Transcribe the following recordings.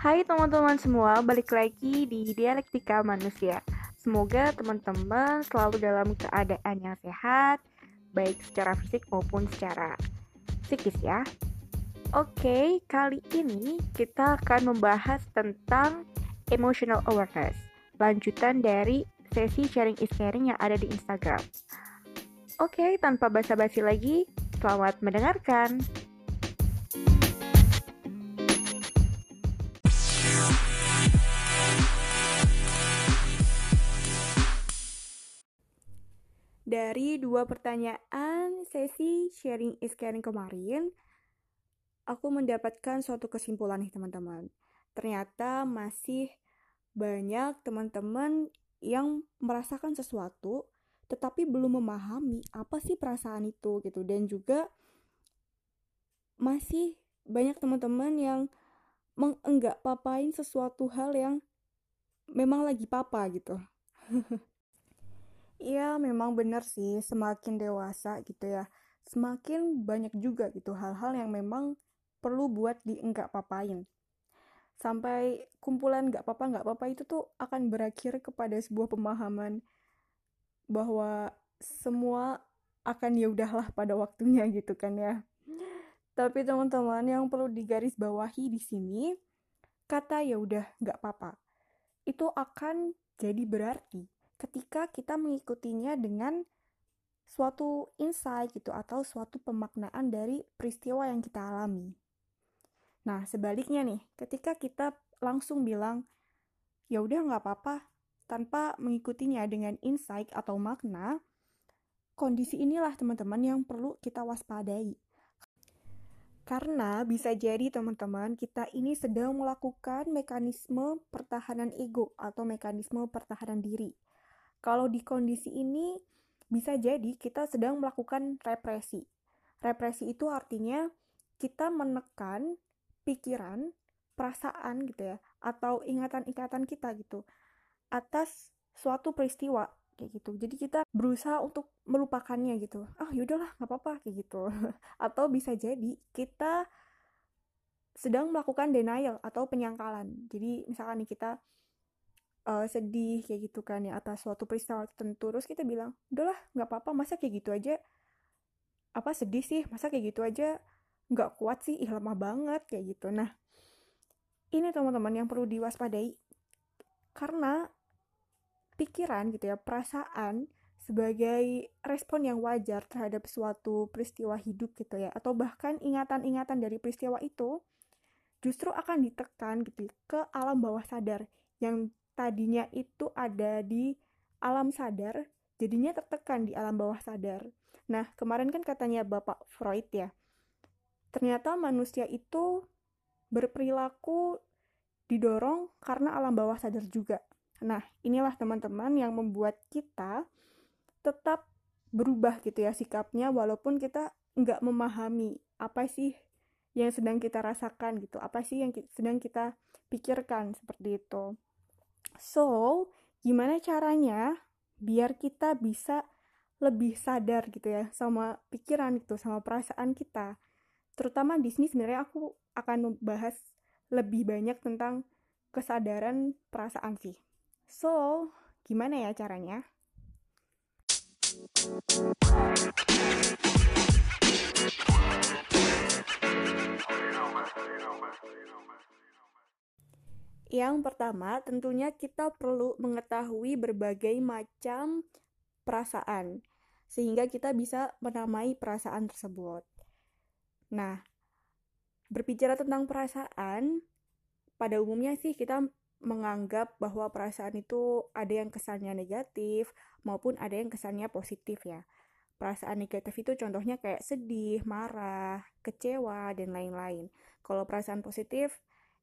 Hai teman-teman semua, balik lagi di Dialektika Manusia. Semoga teman-teman selalu dalam keadaan yang sehat, baik secara fisik maupun secara psikis ya. Oke, kali ini kita akan membahas tentang emotional awareness, lanjutan dari sesi sharing is caring yang ada di Instagram. Oke, tanpa basa-basi lagi, selamat mendengarkan. Dari dua pertanyaan sesi sharing is caring kemarin, aku mendapatkan suatu kesimpulan nih teman-teman. Ternyata masih banyak teman-teman yang merasakan sesuatu tetapi belum memahami apa sih perasaan itu gitu dan juga masih banyak teman-teman yang mengenggak papain sesuatu hal yang memang lagi papa gitu. Iya, memang benar sih, semakin dewasa gitu ya, semakin banyak juga gitu hal-hal yang memang perlu buat dienggak papain. Sampai kumpulan nggak apa-apa nggak apa-apa itu tuh akan berakhir kepada sebuah pemahaman bahwa semua akan ya udahlah pada waktunya gitu kan ya. Tapi teman-teman yang perlu digarisbawahi di sini kata ya udah apa-apa itu akan jadi berarti ketika kita mengikutinya dengan suatu insight gitu atau suatu pemaknaan dari peristiwa yang kita alami. Nah, sebaliknya nih, ketika kita langsung bilang, ya udah nggak apa-apa, tanpa mengikutinya dengan insight atau makna, kondisi inilah teman-teman yang perlu kita waspadai. Karena bisa jadi teman-teman kita ini sedang melakukan mekanisme pertahanan ego atau mekanisme pertahanan diri kalau di kondisi ini bisa jadi kita sedang melakukan represi. Represi itu artinya kita menekan pikiran, perasaan gitu ya, atau ingatan-ingatan kita gitu atas suatu peristiwa kayak gitu. Jadi kita berusaha untuk melupakannya gitu. Ah yaudahlah nggak apa-apa kayak gitu. atau bisa jadi kita sedang melakukan denial atau penyangkalan. Jadi misalkan nih kita uh, sedih kayak gitu kan ya atas suatu peristiwa tertentu. Terus kita bilang udahlah nggak apa-apa masa kayak gitu aja? Apa sedih sih? Masa kayak gitu aja? Nggak kuat sih ih lemah banget kayak gitu. Nah ini teman-teman yang perlu diwaspadai. Karena pikiran gitu ya perasaan sebagai respon yang wajar terhadap suatu peristiwa hidup gitu ya atau bahkan ingatan-ingatan dari peristiwa itu justru akan ditekan gitu ke alam bawah sadar yang tadinya itu ada di alam sadar, jadinya tertekan di alam bawah sadar. Nah, kemarin kan katanya Bapak Freud ya, ternyata manusia itu berperilaku didorong karena alam bawah sadar juga. Nah, inilah teman-teman yang membuat kita tetap berubah gitu ya sikapnya walaupun kita nggak memahami apa sih yang sedang kita rasakan gitu, apa sih yang sedang kita pikirkan seperti itu. So, gimana caranya biar kita bisa lebih sadar gitu ya sama pikiran gitu, sama perasaan kita. Terutama di sini sebenarnya aku akan membahas lebih banyak tentang kesadaran perasaan sih. So, gimana ya caranya? Yang pertama, tentunya kita perlu mengetahui berbagai macam perasaan, sehingga kita bisa menamai perasaan tersebut. Nah, berbicara tentang perasaan, pada umumnya sih kita menganggap bahwa perasaan itu ada yang kesannya negatif maupun ada yang kesannya positif ya. Perasaan negatif itu contohnya kayak sedih, marah, kecewa, dan lain-lain. Kalau perasaan positif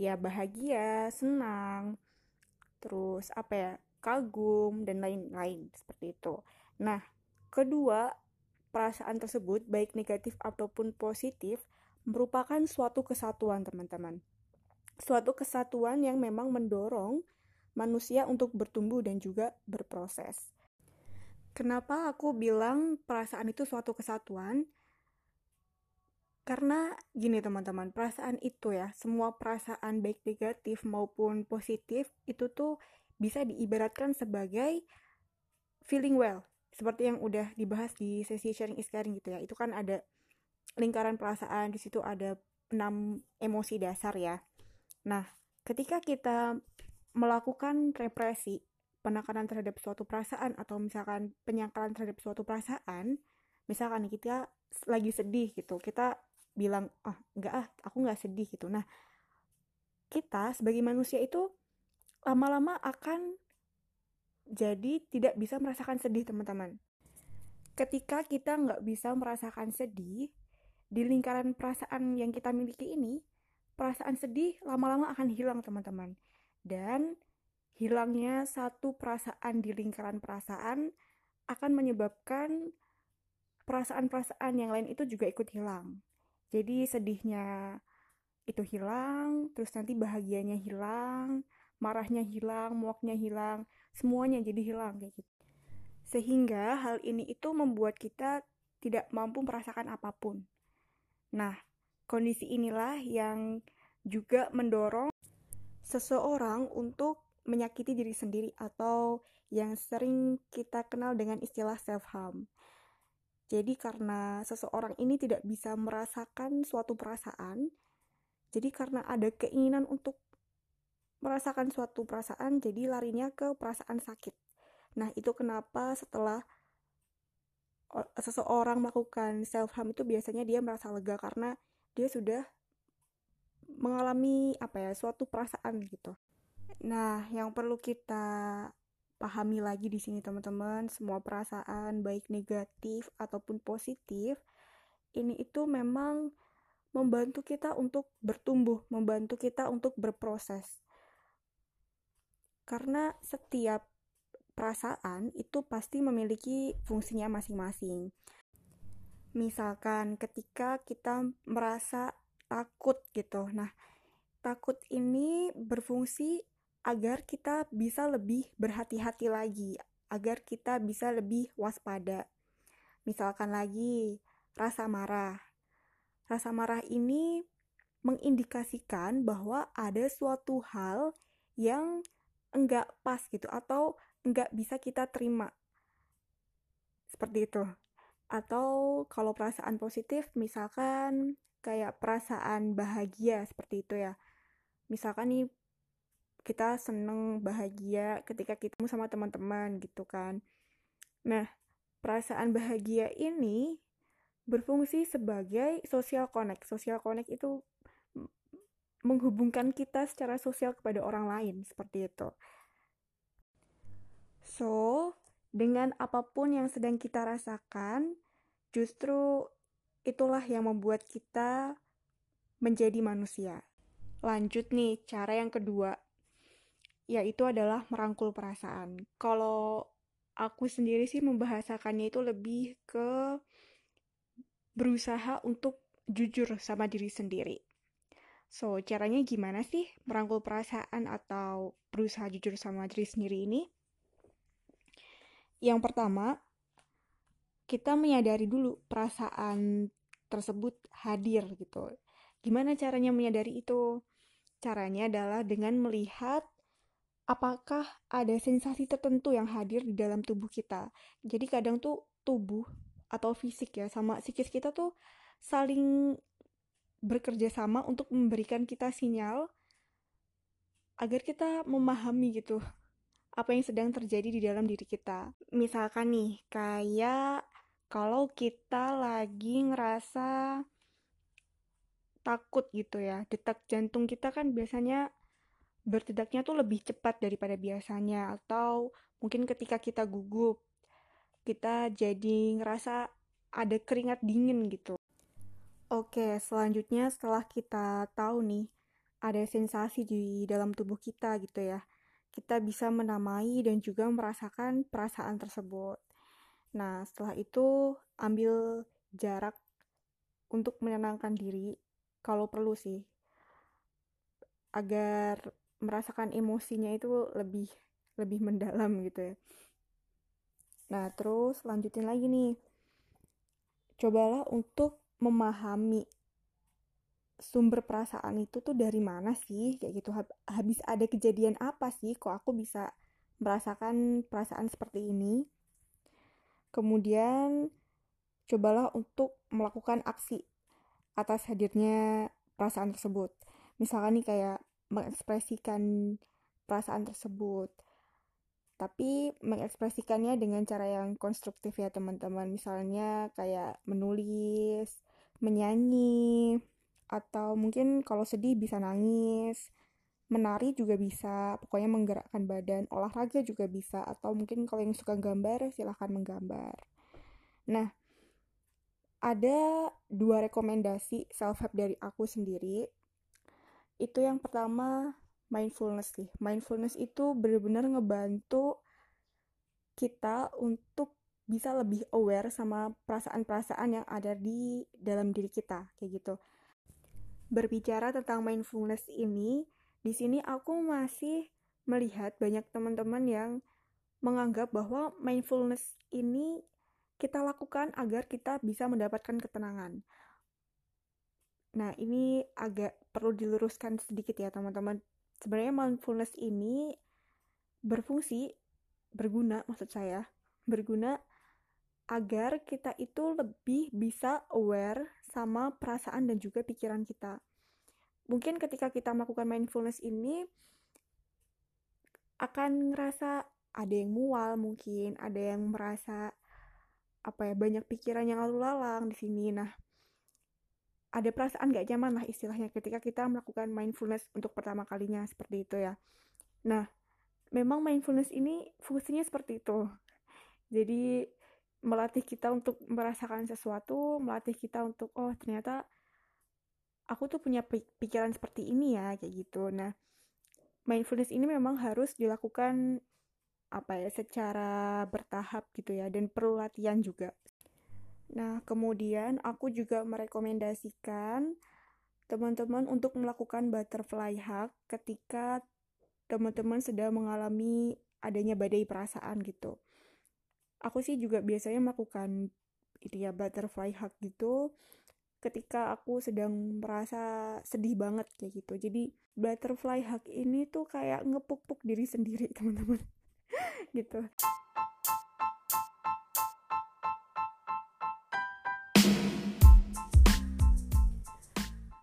ya bahagia, senang, terus apa ya, kagum dan lain-lain seperti itu. Nah, kedua, perasaan tersebut baik negatif ataupun positif merupakan suatu kesatuan, teman-teman. Suatu kesatuan yang memang mendorong manusia untuk bertumbuh dan juga berproses. Kenapa aku bilang perasaan itu suatu kesatuan? Karena gini teman-teman, perasaan itu ya, semua perasaan baik negatif maupun positif itu tuh bisa diibaratkan sebagai feeling well. Seperti yang udah dibahas di sesi sharing is caring gitu ya. Itu kan ada lingkaran perasaan, di situ ada enam emosi dasar ya. Nah, ketika kita melakukan represi, penekanan terhadap suatu perasaan atau misalkan penyangkalan terhadap suatu perasaan, misalkan kita lagi sedih gitu, kita bilang ah oh, enggak ah aku nggak sedih gitu. Nah kita sebagai manusia itu lama-lama akan jadi tidak bisa merasakan sedih teman-teman. Ketika kita nggak bisa merasakan sedih di lingkaran perasaan yang kita miliki ini perasaan sedih lama-lama akan hilang teman-teman. Dan hilangnya satu perasaan di lingkaran perasaan akan menyebabkan perasaan-perasaan yang lain itu juga ikut hilang jadi sedihnya itu hilang, terus nanti bahagianya hilang, marahnya hilang, muaknya hilang, semuanya jadi hilang kayak gitu. Sehingga hal ini itu membuat kita tidak mampu merasakan apa pun. Nah, kondisi inilah yang juga mendorong seseorang untuk menyakiti diri sendiri atau yang sering kita kenal dengan istilah self harm. Jadi karena seseorang ini tidak bisa merasakan suatu perasaan, jadi karena ada keinginan untuk merasakan suatu perasaan, jadi larinya ke perasaan sakit. Nah, itu kenapa setelah seseorang melakukan self harm itu biasanya dia merasa lega karena dia sudah mengalami apa ya, suatu perasaan gitu. Nah, yang perlu kita pahami lagi di sini teman-teman semua perasaan baik negatif ataupun positif ini itu memang membantu kita untuk bertumbuh, membantu kita untuk berproses. Karena setiap perasaan itu pasti memiliki fungsinya masing-masing. Misalkan ketika kita merasa takut gitu. Nah, takut ini berfungsi agar kita bisa lebih berhati-hati lagi, agar kita bisa lebih waspada. Misalkan lagi, rasa marah. Rasa marah ini mengindikasikan bahwa ada suatu hal yang enggak pas gitu atau enggak bisa kita terima. Seperti itu. Atau kalau perasaan positif misalkan kayak perasaan bahagia seperti itu ya. Misalkan nih kita seneng bahagia ketika kita sama teman-teman gitu kan. Nah perasaan bahagia ini berfungsi sebagai social connect. Social connect itu menghubungkan kita secara sosial kepada orang lain seperti itu. So dengan apa pun yang sedang kita rasakan justru itulah yang membuat kita menjadi manusia. Lanjut nih cara yang kedua yaitu adalah merangkul perasaan. Kalau aku sendiri sih membahasakannya itu lebih ke berusaha untuk jujur sama diri sendiri. So, caranya gimana sih merangkul perasaan atau berusaha jujur sama diri sendiri ini? Yang pertama, kita menyadari dulu perasaan tersebut hadir gitu. Gimana caranya menyadari itu? Caranya adalah dengan melihat apakah ada sensasi tertentu yang hadir di dalam tubuh kita. Jadi kadang tuh tubuh atau fisik ya sama psikis kita tuh saling bekerja sama untuk memberikan kita sinyal agar kita memahami gitu apa yang sedang terjadi di dalam diri kita. Misalkan nih, kayak kalau kita lagi ngerasa takut gitu ya, detak jantung kita kan biasanya bertindaknya tuh lebih cepat daripada biasanya atau mungkin ketika kita gugup kita jadi ngerasa ada keringat dingin gitu. Oke, selanjutnya setelah kita tahu nih ada sensasi di dalam tubuh kita gitu ya. Kita bisa menamai dan juga merasakan perasaan tersebut. Nah, setelah itu ambil jarak untuk menenangkan diri kalau perlu sih. Agar merasakan emosinya itu lebih lebih mendalam gitu ya. Nah, terus lanjutin lagi nih. Cobalah untuk memahami sumber perasaan itu tuh dari mana sih kayak gitu habis ada kejadian apa sih kok aku bisa merasakan perasaan seperti ini kemudian cobalah untuk melakukan aksi atas hadirnya perasaan tersebut misalkan nih kayak mengekspresikan perasaan tersebut. Tapi mengekspresikannya dengan cara yang konstruktif ya teman-teman. Misalnya kayak menulis menyanyi atau mungkin kalau sedih bisa nangis menari juga bisa pokoknya menggerakkan badan olahraga juga bisa atau mungkin kalau yang suka gambar silahkan menggambar. Nah ada dua rekomendasi self help dari aku sendiri itu yang pertama mindfulness sih mindfulness itu benar-benar ngebantu kita untuk bisa lebih aware sama perasaan-perasaan yang ada di dalam diri kita kayak gitu berbicara tentang mindfulness ini, di sini aku masih melihat banyak teman-teman yang menganggap bahwa mindfulness ini kita lakukan agar kita bisa mendapatkan ketenangan. Nah, ini agak perlu diluruskan sedikit ya, teman-teman. Sebenarnya mindfulness ini berfungsi, berguna maksud saya, berguna agar kita itu lebih bisa aware sama perasaan dan juga pikiran kita. Mungkin ketika kita melakukan mindfulness ini akan ngerasa ada yang mual mungkin, ada yang merasa apa ya banyak pikiran yang lalu lalang di sini. Nah, ada perasaan gak nyaman lah istilahnya ketika kita melakukan mindfulness untuk pertama kalinya seperti itu ya. Nah, memang mindfulness ini fungsinya seperti itu. Jadi melatih kita untuk merasakan sesuatu, melatih kita untuk oh ternyata aku tuh punya pikiran seperti ini ya kayak gitu. Nah, mindfulness ini memang harus dilakukan apa ya secara bertahap gitu ya dan perlu latihan juga. Nah, kemudian aku juga merekomendasikan teman-teman untuk melakukan butterfly hug ketika teman-teman sedang mengalami adanya badai perasaan gitu. Aku sih juga biasanya melakukan itu ya butterfly hug gitu ketika aku sedang merasa sedih banget kayak gitu. Jadi butterfly hug ini tuh kayak ngepuk-puk diri sendiri teman-teman. Gitu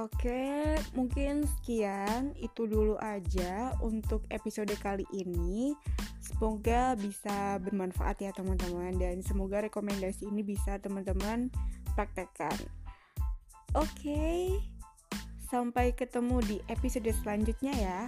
Oke, mungkin sekian itu dulu aja untuk episode kali ini. Semoga bisa bermanfaat ya teman-teman dan semoga rekomendasi ini bisa teman-teman praktekkan. Oke, sampai ketemu di episode selanjutnya ya.